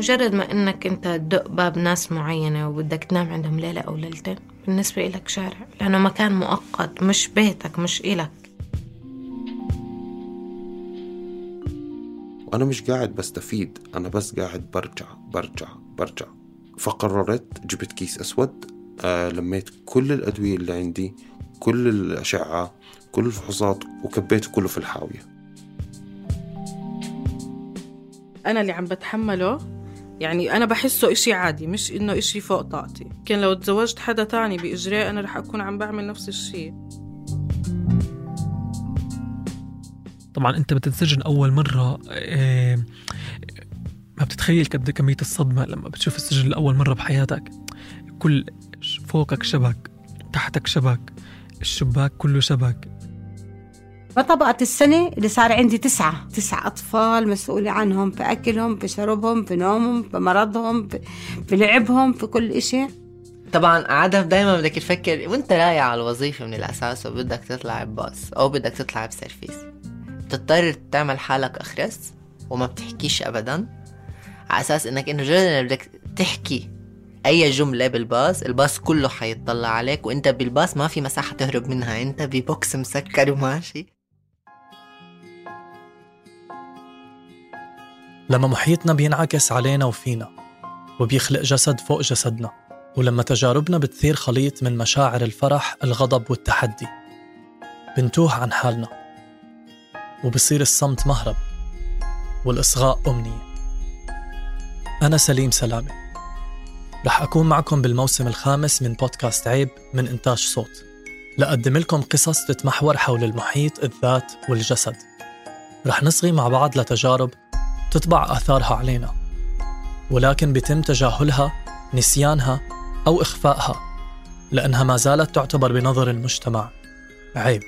مجرد ما إنك أنت تدق باب ناس معينة وبدك تنام عندهم ليلة أو ليلتين بالنسبة لك شارع لأنه مكان مؤقت مش بيتك مش إلك. وأنا مش قاعد بستفيد أنا بس قاعد برجع برجع برجع. فقررت جبت كيس أسود آه لميت كل الأدوية اللي عندي كل الأشعة كل الفحوصات وكبيته كله في الحاوية. أنا اللي عم بتحمله يعني أنا بحسه إشي عادي مش إنه إشي فوق طاقتي. كان لو تزوجت حدا تاني بإجراء أنا رح أكون عم بعمل نفس الشيء طبعا أنت بتنسجن أول مرة إيه ما بتتخيل قد كمية الصدمة لما بتشوف السجن لأول مرة بحياتك. كل فوقك شبك تحتك شبك الشباك كله شبك. فطبقة السنة اللي صار عندي تسعة. تسعة أطفال مسؤولة عنهم في أكلهم في شربهم في نومهم في مرضهم في لعبهم في كل إشي. طبعا عادة دايما بدك تفكر وأنت رايح على الوظيفة من الأساس وبدك تطلع بباص أو بدك تطلع بسيرفيس. بتضطر تعمل حالك أخرس وما بتحكيش أبدا على أساس إنك إنه مجرد بدك تحكي أي جملة بالباص الباص كله حيطلع عليك وأنت بالباص ما في مساحة تهرب منها أنت ببوكس مسكر وماشي. لما محيطنا بينعكس علينا وفينا وبيخلق جسد فوق جسدنا ولما تجاربنا بتثير خليط من مشاعر الفرح الغضب والتحدي بنتوه عن حالنا وبصير الصمت مهرب والإصغاء أمنية. أنا سليم سلامة. رح أكون معكم بالموسم الخامس من بودكاست عيب من إنتاج صوت. لأقدم لكم قصص تتمحور حول المحيط الذات والجسد. رح نصغي مع بعض لتجارب تطبع آثارها علينا ولكن بيتم تجاهلها نسيانها أو إخفائها لأنها ما زالت تعتبر بنظر المجتمع. عيب.